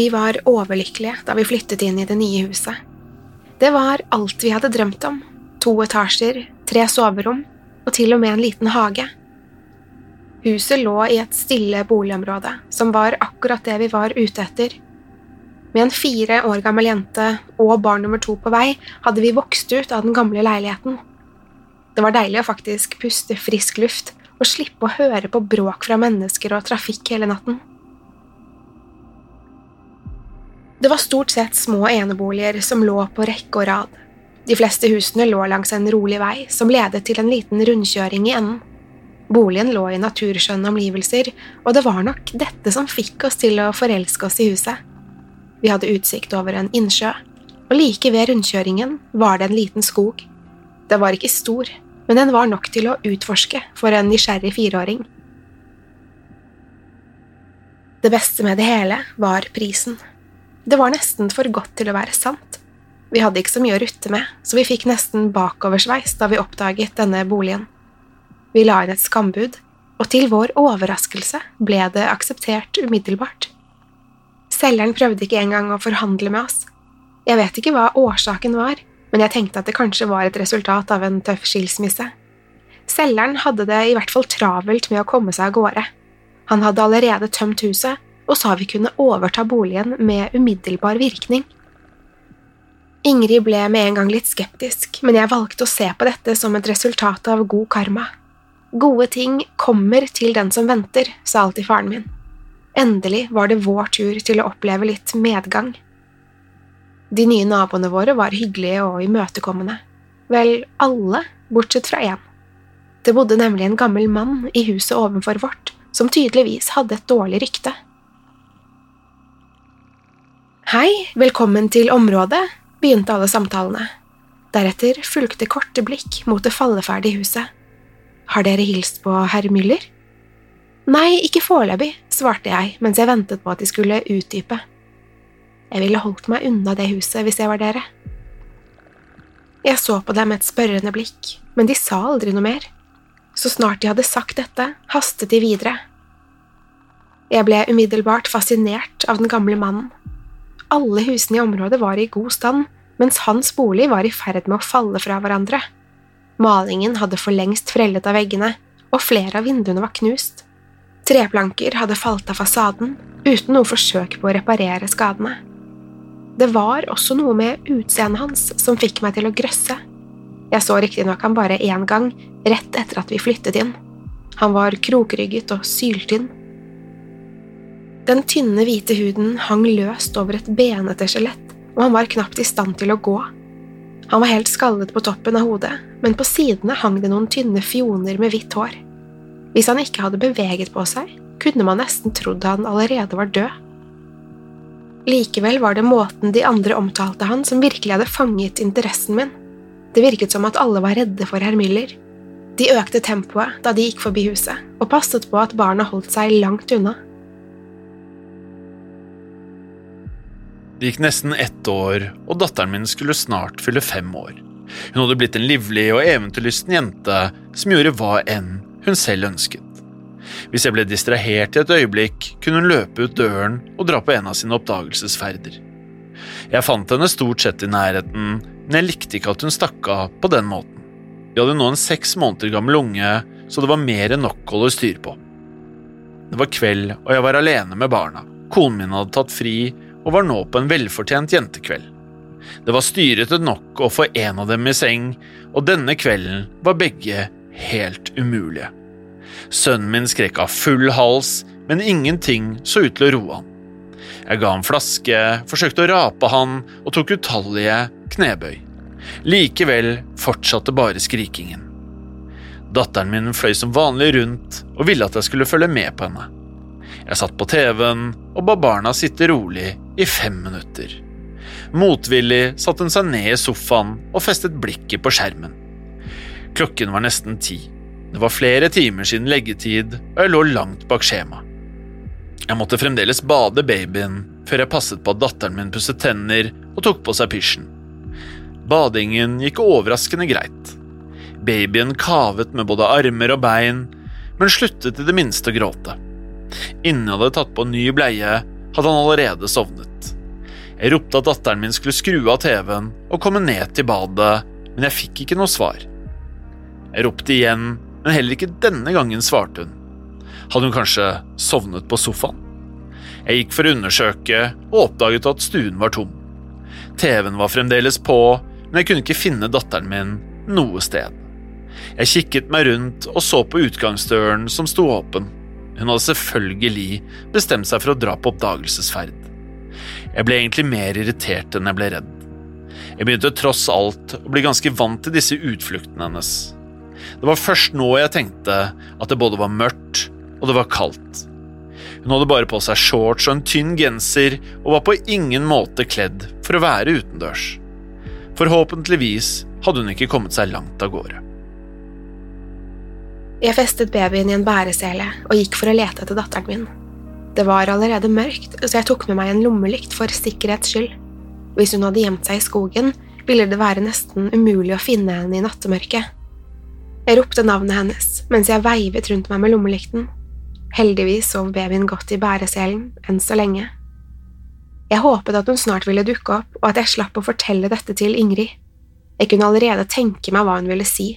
Vi var overlykkelige da vi flyttet inn i det nye huset. Det var alt vi hadde drømt om. To etasjer, tre soverom og til og med en liten hage. Huset lå i et stille boligområde, som var akkurat det vi var ute etter. Med en fire år gammel jente og barn nummer to på vei hadde vi vokst ut av den gamle leiligheten. Det var deilig å faktisk puste frisk luft og slippe å høre på bråk fra mennesker og trafikk hele natten. Det var stort sett små eneboliger som lå på rekke og rad. De fleste husene lå langs en rolig vei som ledet til en liten rundkjøring i enden. Boligen lå i naturskjønne omgivelser, og det var nok dette som fikk oss til å forelske oss i huset. Vi hadde utsikt over en innsjø, og like ved rundkjøringen var det en liten skog. Den var ikke stor, men den var nok til å utforske for en nysgjerrig fireåring. Det beste med det hele var prisen. Det var nesten for godt til å være sant. Vi hadde ikke så mye å rutte med, så vi fikk nesten bakoversveis da vi oppdaget denne boligen. Vi la inn et skambud, og til vår overraskelse ble det akseptert umiddelbart. Selgeren prøvde ikke engang å forhandle med oss. Jeg vet ikke hva årsaken var, men jeg tenkte at det kanskje var et resultat av en tøff skilsmisse. Selgeren hadde det i hvert fall travelt med å komme seg av gårde. Han hadde allerede tømt huset, og sa vi kunne overta boligen med umiddelbar virkning. Ingrid ble med en gang litt skeptisk, men jeg valgte å se på dette som et resultat av god karma. Gode ting kommer til den som venter, sa alltid faren min. Endelig var det vår tur til å oppleve litt medgang. De nye naboene våre var hyggelige og imøtekommende. Vel, alle, bortsett fra én. Det bodde nemlig en gammel mann i huset ovenfor vårt, som tydeligvis hadde et dårlig rykte. Hei, velkommen til området, begynte alle samtalene. Deretter fulgte korte blikk mot det falleferdige huset. Har dere hilst på herr Müller? Nei, ikke foreløpig, svarte jeg mens jeg ventet på at de skulle utdype. Jeg ville holdt meg unna det huset hvis jeg var dere. Jeg så på dem med et spørrende blikk, men de sa aldri noe mer. Så snart de hadde sagt dette, hastet de videre. Jeg ble umiddelbart fascinert av den gamle mannen. Alle husene i området var i god stand, mens hans bolig var i ferd med å falle fra hverandre. Malingen hadde for lengst frellet av veggene, og flere av vinduene var knust. Treplanker hadde falt av fasaden, uten noe forsøk på å reparere skadene. Det var også noe med utseendet hans som fikk meg til å grøsse. Jeg så riktignok han bare én gang, rett etter at vi flyttet inn. Han var krokrygget og syltynn. Den tynne, hvite huden hang løst over et benete skjelett, og han var knapt i stand til å gå. Han var helt skallet på toppen av hodet, men på sidene hang det noen tynne fjoner med hvitt hår. Hvis han ikke hadde beveget på seg, kunne man nesten trodd han allerede var død. Likevel var det måten de andre omtalte han som virkelig hadde fanget interessen min. Det virket som at alle var redde for herr Müller. De økte tempoet da de gikk forbi huset, og passet på at barna holdt seg langt unna. Det gikk nesten ett år, og datteren min skulle snart fylle fem år. Hun hadde blitt en livlig og eventyrlysten jente som gjorde hva enn hun selv ønsket. Hvis jeg ble distrahert i et øyeblikk, kunne hun løpe ut døren og dra på en av sine oppdagelsesferder. Jeg fant henne stort sett i nærheten, men jeg likte ikke at hun stakk av på den måten. Vi hadde nå en seks måneder gammel unge, så det var mer enn nok å holde styr på. Det var kveld, og jeg var alene med barna. Konen min hadde tatt fri og var nå på en velfortjent jentekveld. Det var styrete nok å få en av dem i seng, og denne kvelden var begge helt umulige. Sønnen min skrek av full hals, men ingenting så ut til å roe han. Jeg ga ham flaske, forsøkte å rape han og tok utallige knebøy. Likevel fortsatte bare skrikingen. Datteren min fløy som vanlig rundt og ville at jeg skulle følge med på henne. Jeg satt på TV-en og ba barna sitte rolig i fem minutter. Motvillig satte hun seg ned i sofaen og festet blikket på skjermen. Klokken var nesten ti. Det var flere timer siden leggetid, og jeg lå langt bak skjema. Jeg måtte fremdeles bade babyen før jeg passet på at datteren min pusset tenner og tok på seg pysjen. Badingen gikk overraskende greit. Babyen kavet med både armer og bein, men sluttet i det minste å gråte. Innen jeg hadde tatt på en ny bleie, hadde han allerede sovnet. Jeg ropte at datteren min skulle skru av TV-en og komme ned til badet, men jeg fikk ikke noe svar. Jeg ropte igjen, men heller ikke denne gangen svarte hun. Hadde hun kanskje sovnet på sofaen? Jeg gikk for å undersøke og oppdaget at stuen var tom. TV-en var fremdeles på, men jeg kunne ikke finne datteren min noe sted. Jeg kikket meg rundt og så på utgangsdøren som sto åpen. Hun hadde selvfølgelig bestemt seg for å dra på oppdagelsesferd. Jeg ble egentlig mer irritert enn jeg ble redd. Jeg begynte tross alt å bli ganske vant til disse utfluktene hennes. Det var først nå jeg tenkte at det både var mørkt og det var kaldt. Hun hadde bare på seg shorts og en tynn genser og var på ingen måte kledd for å være utendørs. Forhåpentligvis hadde hun ikke kommet seg langt av gårde. Jeg festet babyen i en bæresele og gikk for å lete etter datteren min. Det var allerede mørkt, så jeg tok med meg en lommelykt for sikkerhets skyld. Hvis hun hadde gjemt seg i skogen, ville det være nesten umulig å finne henne i nattemørket. Jeg ropte navnet hennes mens jeg veivet rundt meg med lommelykten. Heldigvis sov babyen godt i bæreselen, enn så lenge. Jeg håpet at hun snart ville dukke opp, og at jeg slapp å fortelle dette til Ingrid. Jeg kunne allerede tenke meg hva hun ville si.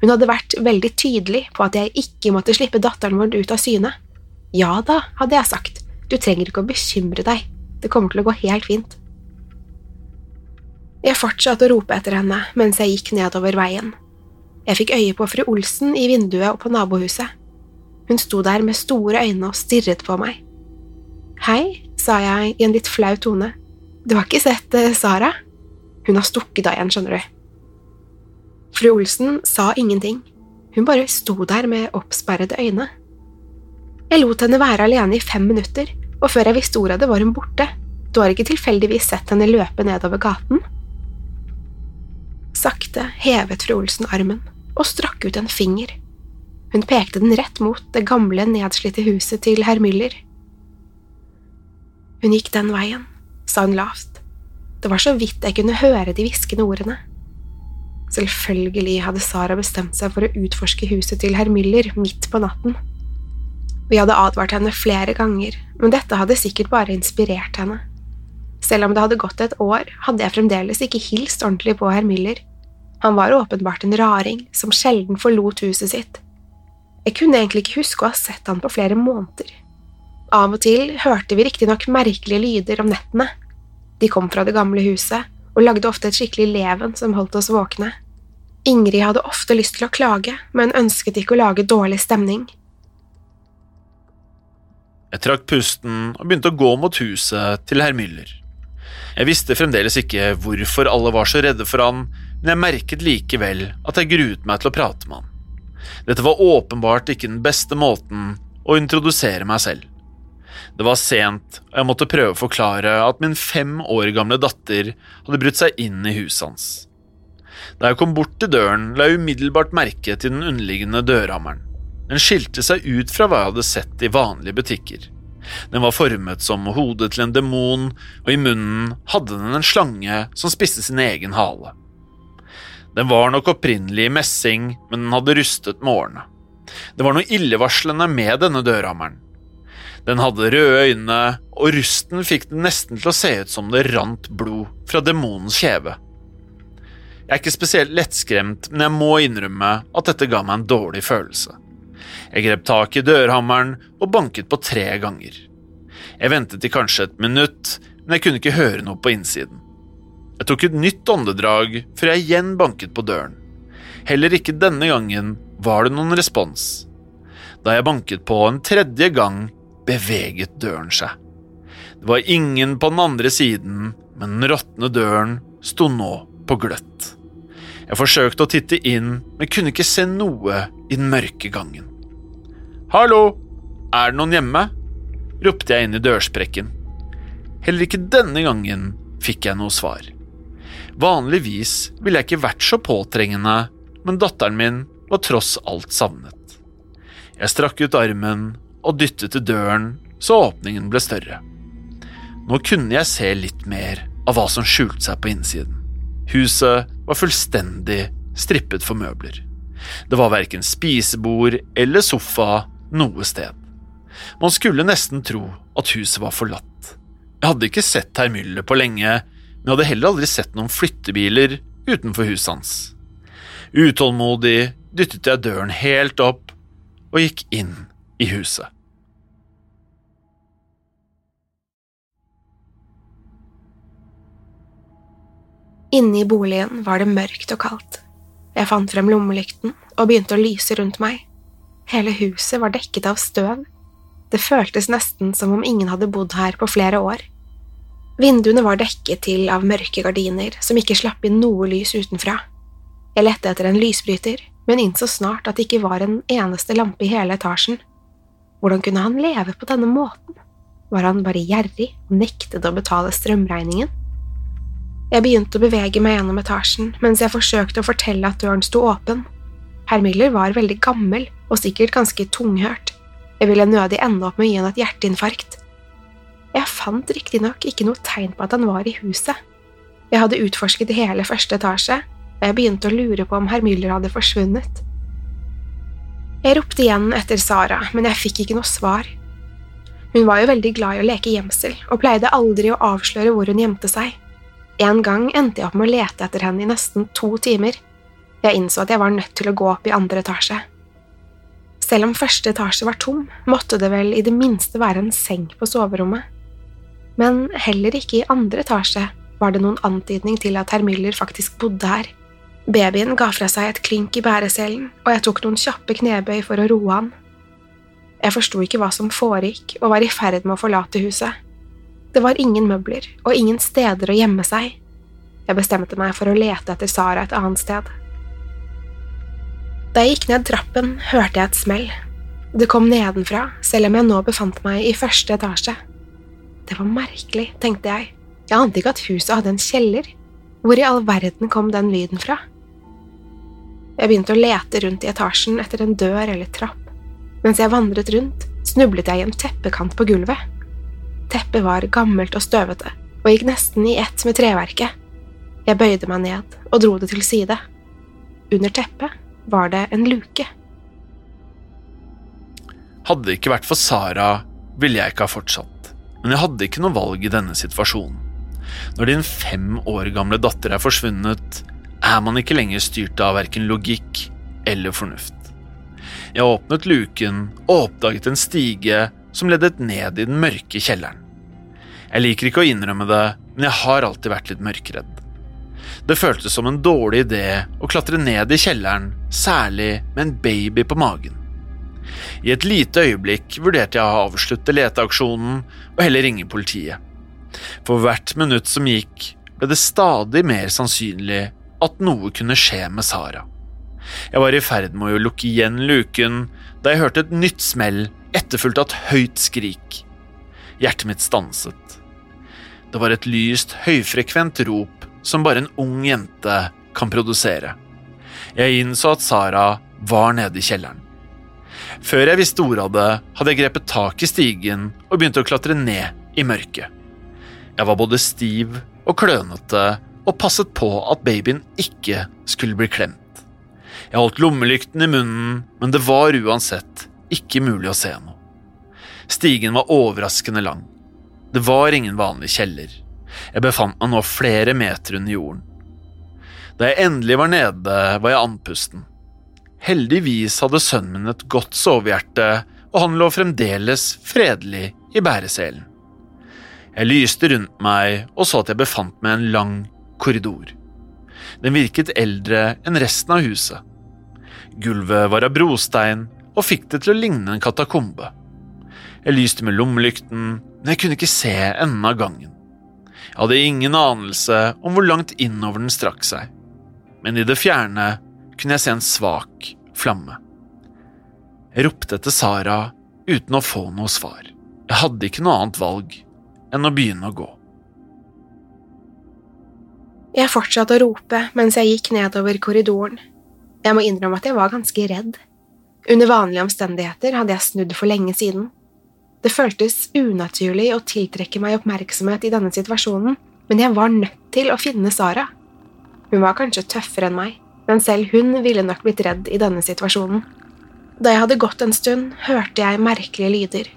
Hun hadde vært veldig tydelig på at jeg ikke måtte slippe datteren vår ut av syne. Ja da, hadde jeg sagt, du trenger ikke å bekymre deg, det kommer til å gå helt fint. Jeg fortsatte å rope etter henne mens jeg gikk nedover veien. Jeg fikk øye på fru Olsen i vinduet og på nabohuset. Hun sto der med store øyne og stirret på meg. Hei, sa jeg i en litt flau tone, du har ikke sett uh, Sara? Hun har stukket av igjen, skjønner du. Fru Olsen sa ingenting, hun bare sto der med oppsperrede øyne. Jeg lot henne være alene i fem minutter, og før jeg visste ordet av det, var hun borte. Du har ikke tilfeldigvis sett henne løpe nedover gaten? Sakte hevet fru Olsen armen og strakk ut en finger. Hun pekte den rett mot det gamle, nedslitte huset til herr Müller. Hun gikk den veien, sa hun lavt. Det var så vidt jeg kunne høre de hviskende ordene. Selvfølgelig hadde Sara bestemt seg for å utforske huset til herr Müller midt på natten. Vi hadde advart henne flere ganger, men dette hadde sikkert bare inspirert henne. Selv om det hadde gått et år, hadde jeg fremdeles ikke hilst ordentlig på herr Müller. Han var åpenbart en raring som sjelden forlot huset sitt. Jeg kunne egentlig ikke huske å ha sett han på flere måneder. Av og til hørte vi riktignok merkelige lyder om nettene. De kom fra det gamle huset, og lagde ofte et skikkelig leven som holdt oss våkne. Ingrid hadde ofte lyst til å klage, men ønsket ikke å lage dårlig stemning, Jeg trakk pusten og begynte å gå mot huset til herr Müller. Jeg visste fremdeles ikke hvorfor alle var så redde for han, men jeg merket likevel at jeg gruet meg til å prate med han. Dette var åpenbart ikke den beste måten å introdusere meg selv. Det var sent, og jeg måtte prøve å forklare at min fem år gamle datter hadde brutt seg inn i huset hans. Da jeg kom bort til døren, la jeg umiddelbart merke til den underliggende dørhammeren. Den skilte seg ut fra hva jeg hadde sett i vanlige butikker. Den var formet som hodet til en demon, og i munnen hadde den en slange som spiste sin egen hale. Den var nok opprinnelig i messing, men den hadde rustet med årene. Det var noe illevarslende med denne dørhammeren. Den hadde røde øyne, og rusten fikk den nesten til å se ut som det rant blod fra demonens kjeve. Jeg er ikke spesielt lettskremt, men jeg må innrømme at dette ga meg en dårlig følelse. Jeg grep tak i dørhammeren og banket på tre ganger. Jeg ventet i kanskje et minutt, men jeg kunne ikke høre noe på innsiden. Jeg tok et nytt åndedrag før jeg igjen banket på døren. Heller ikke denne gangen var det noen respons. Da jeg banket på en tredje gang, beveget døren seg. Det var ingen på den andre siden, men den råtne døren sto nå på gløtt. Jeg forsøkte å titte inn, men kunne ikke se noe i den mørke gangen. Hallo, er det noen hjemme? ropte jeg inn i dørsprekken. Heller ikke denne gangen fikk jeg noe svar. Vanligvis ville jeg ikke vært så påtrengende, men datteren min var tross alt savnet. Jeg strakk ut armen og dyttet til døren så åpningen ble større. Nå kunne jeg se litt mer av hva som skjulte seg på innsiden. Huset var fullstendig strippet for møbler. Det var verken spisebord eller sofa noe sted. Man skulle nesten tro at huset var forlatt. Jeg hadde ikke sett herr Müller på lenge, men hadde heller aldri sett noen flyttebiler utenfor huset hans. Utålmodig dyttet jeg døren helt opp og gikk inn i huset. Inne i boligen var det mørkt og kaldt. Jeg fant frem lommelykten og begynte å lyse rundt meg. Hele huset var dekket av støv. Det føltes nesten som om ingen hadde bodd her på flere år. Vinduene var dekket til av mørke gardiner som ikke slapp inn noe lys utenfra. Jeg lette etter en lysbryter, men innså snart at det ikke var en eneste lampe i hele etasjen. Hvordan kunne han leve på denne måten? Var han bare gjerrig og nektet å betale strømregningen? Jeg begynte å bevege meg gjennom etasjen mens jeg forsøkte å fortelle at døren sto åpen. Herr Müller var veldig gammel og sikkert ganske tunghørt. Jeg ville nødig ende opp med å gi henne et hjerteinfarkt. Jeg fant riktignok ikke noe tegn på at han var i huset. Jeg hadde utforsket hele første etasje, og jeg begynte å lure på om herr Müller hadde forsvunnet. Jeg ropte igjen etter Sara, men jeg fikk ikke noe svar. Hun var jo veldig glad i å leke gjemsel, og pleide aldri å avsløre hvor hun gjemte seg. En gang endte jeg opp med å lete etter henne i nesten to timer. Jeg innså at jeg var nødt til å gå opp i andre etasje. Selv om første etasje var tom, måtte det vel i det minste være en seng på soverommet. Men heller ikke i andre etasje var det noen antydning til at herr Müller faktisk bodde her. Babyen ga fra seg et klynk i bæreselen, og jeg tok noen kjappe knebøy for å roe han. Jeg forsto ikke hva som foregikk, og var i ferd med å forlate huset. Det var ingen møbler og ingen steder å gjemme seg. Jeg bestemte meg for å lete etter Sara et annet sted. Da jeg gikk ned trappen, hørte jeg et smell. Det kom nedenfra, selv om jeg nå befant meg i første etasje. Det var merkelig, tenkte jeg. Jeg ante ikke at huset hadde en kjeller. Hvor i all verden kom den lyden fra? Jeg begynte å lete rundt i etasjen etter en dør eller trapp. Mens jeg vandret rundt, snublet jeg i en teppekant på gulvet. Teppet var gammelt og støvete og gikk nesten i ett med treverket. Jeg bøyde meg ned og dro det til side. Under teppet var det en luke. Hadde det ikke vært for Sara, ville jeg ikke ha fortsatt, men jeg hadde ikke noe valg i denne situasjonen. Når din fem år gamle datter er forsvunnet, er man ikke lenger styrt av verken logikk eller fornuft. Jeg åpnet luken og oppdaget en stige som ledet ned i den mørke kjelleren. Jeg liker ikke å innrømme det, men jeg har alltid vært litt mørkredd. Det føltes som en dårlig idé å klatre ned i kjelleren, særlig med en baby på magen. I et lite øyeblikk vurderte jeg å avslutte leteaksjonen og heller ringe politiet. For hvert minutt som gikk, ble det stadig mer sannsynlig at noe kunne skje med Sara. Jeg var i ferd med å lukke igjen luken da jeg hørte et nytt smell etterfulgt av et høyt skrik. Hjertet mitt stanset. Det var et lyst, høyfrekvent rop som bare en ung jente kan produsere. Jeg innså at Sara var nede i kjelleren. Før jeg visste ordet av det, hadde jeg grepet tak i stigen og begynte å klatre ned i mørket. Jeg var både stiv og klønete og passet på at babyen ikke skulle bli klemt. Jeg holdt lommelykten i munnen, men det var uansett ikke mulig å se noe. Stigen var overraskende lang. Det var ingen vanlig kjeller. Jeg befant meg nå flere meter under jorden. Da jeg endelig var nede, var jeg andpusten. Heldigvis hadde sønnen min et godt sovehjerte, og han lå fremdeles fredelig i bæreselen. Jeg lyste rundt meg og så at jeg befant meg i en lang korridor. Den virket eldre enn resten av huset. Gulvet var av brostein og fikk det til å ligne en katakombe. Jeg lyste med lommelykten, men jeg kunne ikke se enden av gangen. Jeg hadde ingen anelse om hvor langt innover den strakk seg, men i det fjerne kunne jeg se en svak flamme. Jeg ropte etter Sara uten å få noe svar. Jeg hadde ikke noe annet valg enn å begynne å gå. Jeg fortsatte å rope mens jeg gikk nedover korridoren. Jeg må innrømme at jeg var ganske redd. Under vanlige omstendigheter hadde jeg snudd for lenge siden. Det føltes unaturlig å tiltrekke meg oppmerksomhet i denne situasjonen, men jeg var nødt til å finne Sara. Hun var kanskje tøffere enn meg, men selv hun ville nok blitt redd i denne situasjonen. Da jeg hadde gått en stund, hørte jeg merkelige lyder.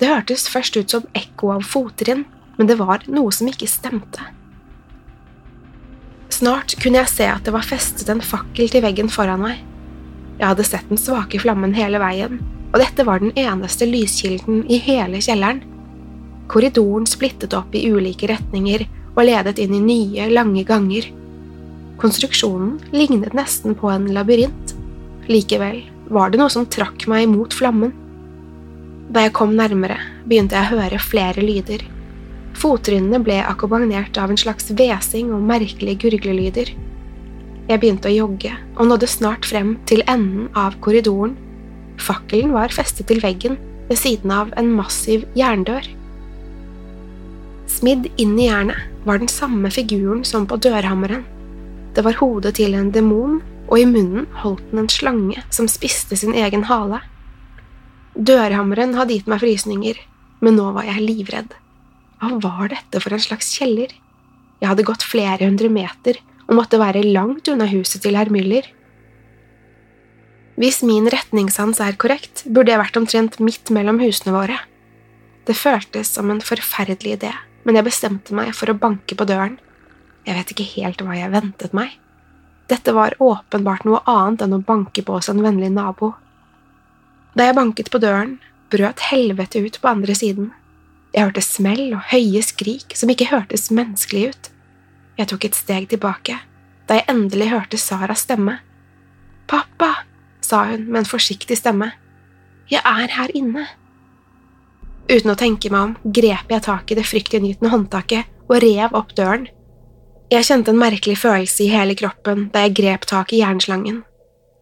Det hørtes først ut som ekko av fottrinn, men det var noe som ikke stemte. Snart kunne jeg se at det var festet en fakkel til veggen foran meg. Jeg hadde sett den svake flammen hele veien, og dette var den eneste lyskilden i hele kjelleren. Korridoren splittet opp i ulike retninger og ledet inn i nye, lange ganger. Konstruksjonen lignet nesten på en labyrint. Likevel var det noe som trakk meg mot flammen. Da jeg kom nærmere, begynte jeg å høre flere lyder. Fottrinnene ble akkompagnert av en slags hvesing og merkelige gurglelyder. Jeg begynte å jogge og nådde snart frem til enden av korridoren. Fakkelen var festet til veggen ved siden av en massiv jerndør. Smidd inn i jernet var den samme figuren som på dørhammeren. Det var hodet til en demon, og i munnen holdt den en slange som spiste sin egen hale. Dørhammeren hadde gitt meg frysninger, men nå var jeg livredd. Hva var dette for en slags kjeller? Jeg hadde gått flere hundre meter og måtte være langt unna huset til herr Müller. Hvis min retningssans er korrekt, burde jeg vært omtrent midt mellom husene våre. Det føltes som en forferdelig idé, men jeg bestemte meg for å banke på døren. Jeg vet ikke helt hva jeg ventet meg. Dette var åpenbart noe annet enn å banke på hos en vennlig nabo. Da jeg banket på døren, brøt helvete ut på andre siden. Jeg hørte smell og høye skrik som ikke hørtes menneskelig ut. Jeg tok et steg tilbake, da jeg endelig hørte Saras stemme. Pappa, sa hun med en forsiktig stemme. Jeg er her inne. Uten å tenke meg om grep jeg tak i det fryktinngytende håndtaket og rev opp døren. Jeg kjente en merkelig følelse i hele kroppen da jeg grep tak i jernslangen.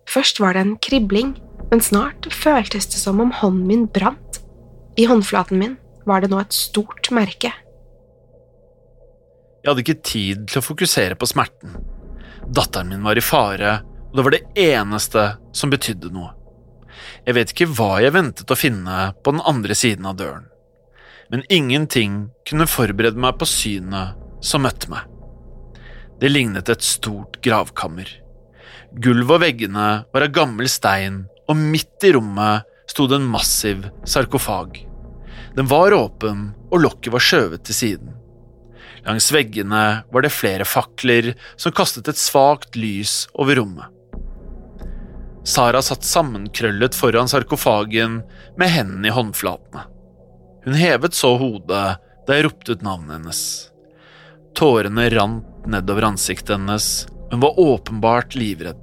Først var det en kribling, men snart føltes det som om hånden min brant. I håndflaten min var det nå et stort merke. Jeg hadde ikke tid til å fokusere på smerten. Datteren min var i fare, og det var det eneste som betydde noe. Jeg vet ikke hva jeg ventet å finne på den andre siden av døren, men ingenting kunne forberede meg på synet som møtte meg. Det lignet et stort gravkammer. Gulvet og veggene var av gammel stein, og midt i rommet sto det en massiv sarkofag. Den var åpen, og lokket var skjøvet til siden. Langs veggene var det flere fakler som kastet et svakt lys over rommet. Sara satt sammenkrøllet foran sarkofagen med hendene i håndflatene. Hun hevet så hodet da jeg ropte ut navnet hennes. Tårene rant nedover ansiktet hennes, hun var åpenbart livredd.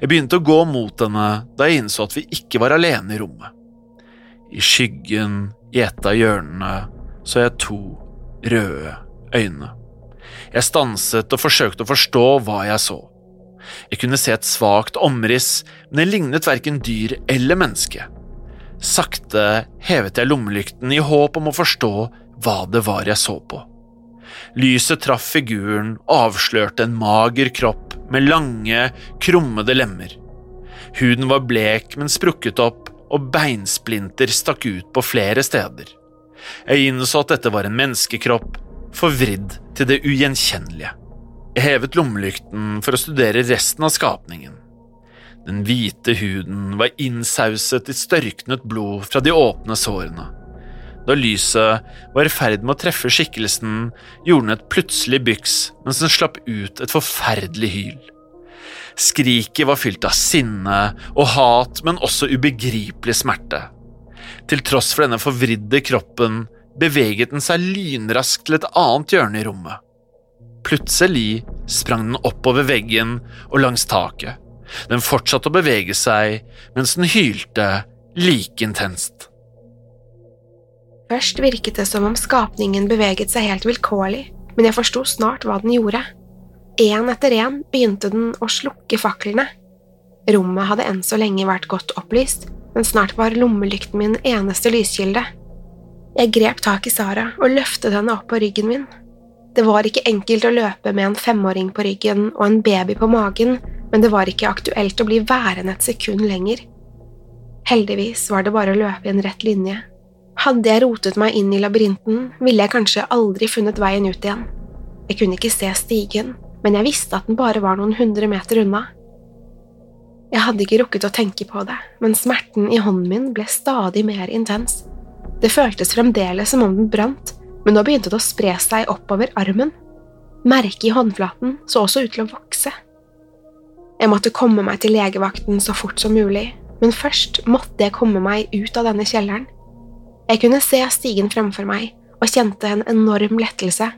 Jeg begynte å gå mot henne da jeg innså at vi ikke var alene i rommet. I skyggen i et av hjørnene så jeg to røde øyne. Jeg stanset og forsøkte å forstå hva jeg så. Jeg kunne se et svakt omriss, men det lignet verken dyr eller menneske. Sakte hevet jeg lommelykten i håp om å forstå hva det var jeg så på. Lyset traff figuren og avslørte en mager kropp med lange, krummede lemmer. Huden var blek, men sprukket opp, og beinsplinter stakk ut på flere steder. Jeg innså at dette var en menneskekropp, forvridd til det ugjenkjennelige. Jeg hevet lommelykten for å studere resten av skapningen. Den hvite huden var innsauset i størknet blod fra de åpne sårene. Da lyset var i ferd med å treffe skikkelsen, gjorde den et plutselig byks mens den slapp ut et forferdelig hyl. Skriket var fylt av sinne og hat, men også ubegripelig smerte. Til tross for denne forvridde kroppen beveget den seg lynraskt til et annet hjørne i rommet. Plutselig sprang den oppover veggen og langs taket. Den fortsatte å bevege seg mens den hylte like intenst. Først virket det som om skapningen beveget seg helt vilkårlig, men jeg forsto snart hva den gjorde. Én etter én begynte den å slukke faklene. Rommet hadde enn så lenge vært godt opplyst, men snart var lommelykten min eneste lyskilde. Jeg grep tak i Sara og løftet henne opp på ryggen min. Det var ikke enkelt å løpe med en femåring på ryggen og en baby på magen, men det var ikke aktuelt å bli værende et sekund lenger. Heldigvis var det bare å løpe i en rett linje. Hadde jeg rotet meg inn i labyrinten, ville jeg kanskje aldri funnet veien ut igjen. Jeg kunne ikke se stigen, men jeg visste at den bare var noen hundre meter unna. Jeg hadde ikke rukket å tenke på det, men smerten i hånden min ble stadig mer intens. Det føltes fremdeles som om den brant, men nå begynte det å spre seg oppover armen. Merket i håndflaten så også ut til å vokse. Jeg måtte komme meg til legevakten så fort som mulig, men først måtte jeg komme meg ut av denne kjelleren. Jeg kunne se stigen fremfor meg og kjente en enorm lettelse.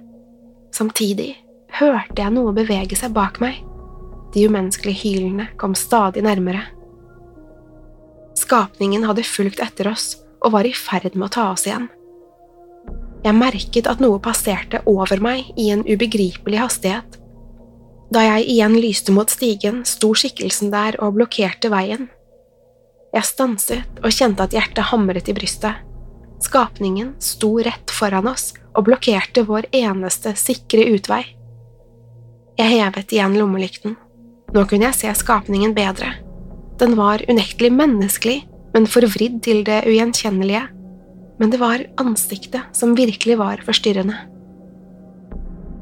Samtidig hørte jeg noe bevege seg bak meg. De umenneskelige hylene kom stadig nærmere. Skapningen hadde fulgt etter oss og var i ferd med å ta oss igjen. Jeg merket at noe passerte over meg i en ubegripelig hastighet. Da jeg igjen lyste mot stigen, sto skikkelsen der og blokkerte veien. Jeg stanset og kjente at hjertet hamret i brystet. Skapningen sto rett foran oss og blokkerte vår eneste sikre utvei. Jeg hevet igjen lommelykten. Nå kunne jeg se skapningen bedre. Den var unektelig menneskelig, men forvridd til det ugjenkjennelige men det var ansiktet som virkelig var forstyrrende.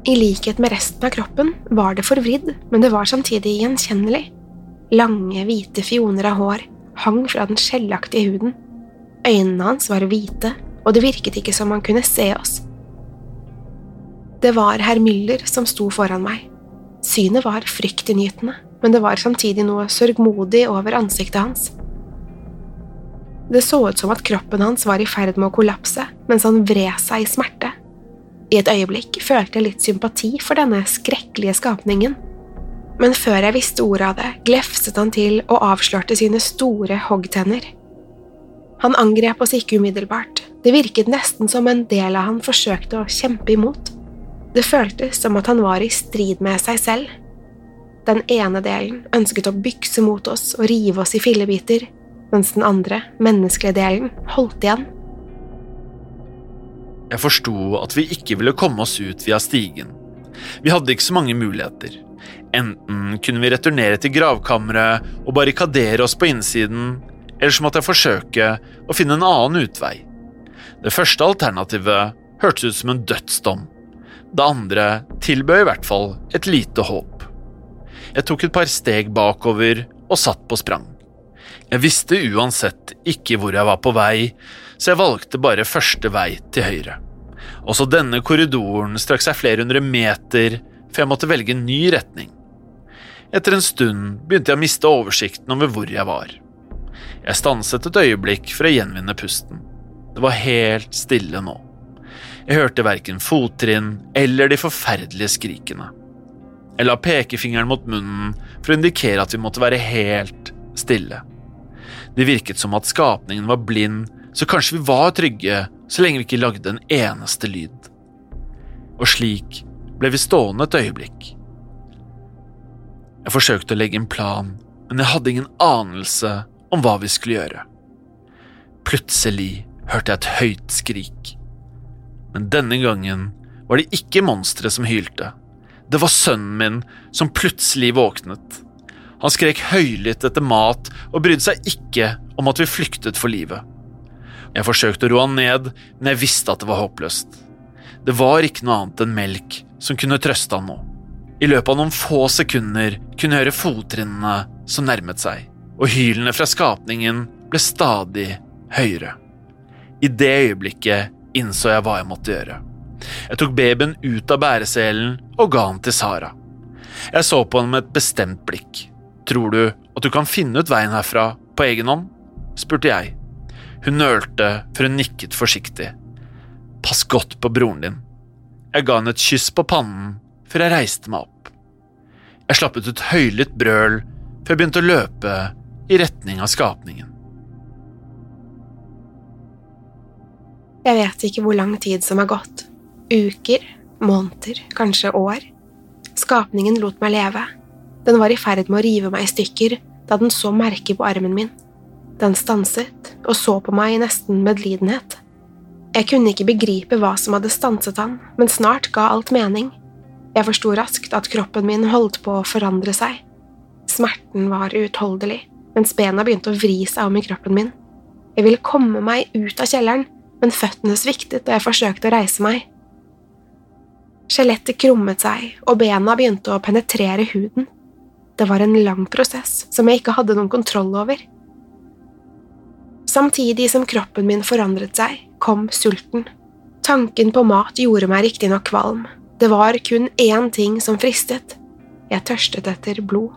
I likhet med resten av kroppen var det forvridd, men det var samtidig gjenkjennelig. Lange, hvite fioner av hår hang fra den skjellaktige huden. Øynene hans var hvite, og det virket ikke som han kunne se oss. Det var herr Müller som sto foran meg. Synet var fryktinngytende, men det var samtidig noe sørgmodig over ansiktet hans. Det så ut som at kroppen hans var i ferd med å kollapse mens han vred seg i smerte. I et øyeblikk følte jeg litt sympati for denne skrekkelige skapningen. Men før jeg visste ordet av det, glefset han til og avslørte sine store hoggtenner. Han angrep oss ikke umiddelbart, det virket nesten som en del av han forsøkte å kjempe imot. Det føltes som at han var i strid med seg selv. Den ene delen ønsket å bykse mot oss og rive oss i fillebiter, mens den andre, menneskelige delen, holdt igjen. Jeg forsto at vi ikke ville komme oss ut via stigen. Vi hadde ikke så mange muligheter. Enten kunne vi returnere til gravkammeret og barrikadere oss på innsiden, eller så måtte jeg forsøke å finne en annen utvei. Det første alternativet hørtes ut som en dødsdom. Det andre tilbød i hvert fall et lite håp. Jeg tok et par steg bakover og satt på sprang. Jeg visste uansett ikke hvor jeg var på vei, så jeg valgte bare første vei til høyre. Også denne korridoren strakk seg flere hundre meter for jeg måtte velge en ny retning. Etter en stund begynte jeg å miste oversikten over hvor jeg var. Jeg stanset et øyeblikk for å gjenvinne pusten. Det var helt stille nå. Jeg hørte verken fottrinn eller de forferdelige skrikene. Jeg la pekefingeren mot munnen for å indikere at vi måtte være helt stille. Det virket som at skapningen var blind, så kanskje vi var trygge så lenge vi ikke lagde en eneste lyd. Og slik ble vi stående et øyeblikk. Jeg forsøkte å legge en plan, men jeg hadde ingen anelse om hva vi skulle gjøre. Plutselig hørte jeg et høyt skrik. Men denne gangen var det ikke monsteret som hylte. Det var sønnen min som plutselig våknet. Han skrek høylytt etter mat og brydde seg ikke om at vi flyktet for livet. Jeg forsøkte å roe han ned, men jeg visste at det var håpløst. Det var ikke noe annet enn melk som kunne trøste han nå. I løpet av noen få sekunder kunne jeg høre fottrinnene som nærmet seg, og hylene fra skapningen ble stadig høyere. I det øyeblikket innså jeg hva jeg måtte gjøre. Jeg tok babyen ut av bæreselen og ga han til Sara. Jeg så på henne med et bestemt blikk. Tror du at du kan finne ut veien herfra på egen hånd? spurte jeg. Hun nølte før hun nikket forsiktig. Pass godt på broren din. Jeg ga henne et kyss på pannen før jeg reiste meg opp. Jeg slapp ut et høylytt brøl før jeg begynte å løpe i retning av skapningen. Jeg vet ikke hvor lang tid som har gått. Uker, måneder, kanskje år. Skapningen lot meg leve. Den var i ferd med å rive meg i stykker da den så merket på armen min. Den stanset og så på meg i nesten medlidenhet. Jeg kunne ikke begripe hva som hadde stanset han, men snart ga alt mening. Jeg forsto raskt at kroppen min holdt på å forandre seg. Smerten var uutholdelig, mens bena begynte å vri seg om i kroppen min. Jeg ville komme meg ut av kjelleren, men føttene sviktet da jeg forsøkte å reise meg. Skjelettet krummet seg, og bena begynte å penetrere huden. Det var en lang prosess som jeg ikke hadde noen kontroll over. Samtidig som kroppen min forandret seg, kom sulten. Tanken på mat gjorde meg riktignok kvalm. Det var kun én ting som fristet. Jeg tørstet etter blod.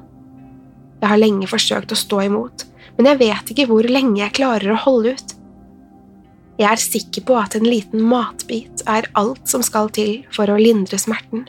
Jeg har lenge forsøkt å stå imot, men jeg vet ikke hvor lenge jeg klarer å holde ut. Jeg er sikker på at en liten matbit er alt som skal til for å lindre smerten.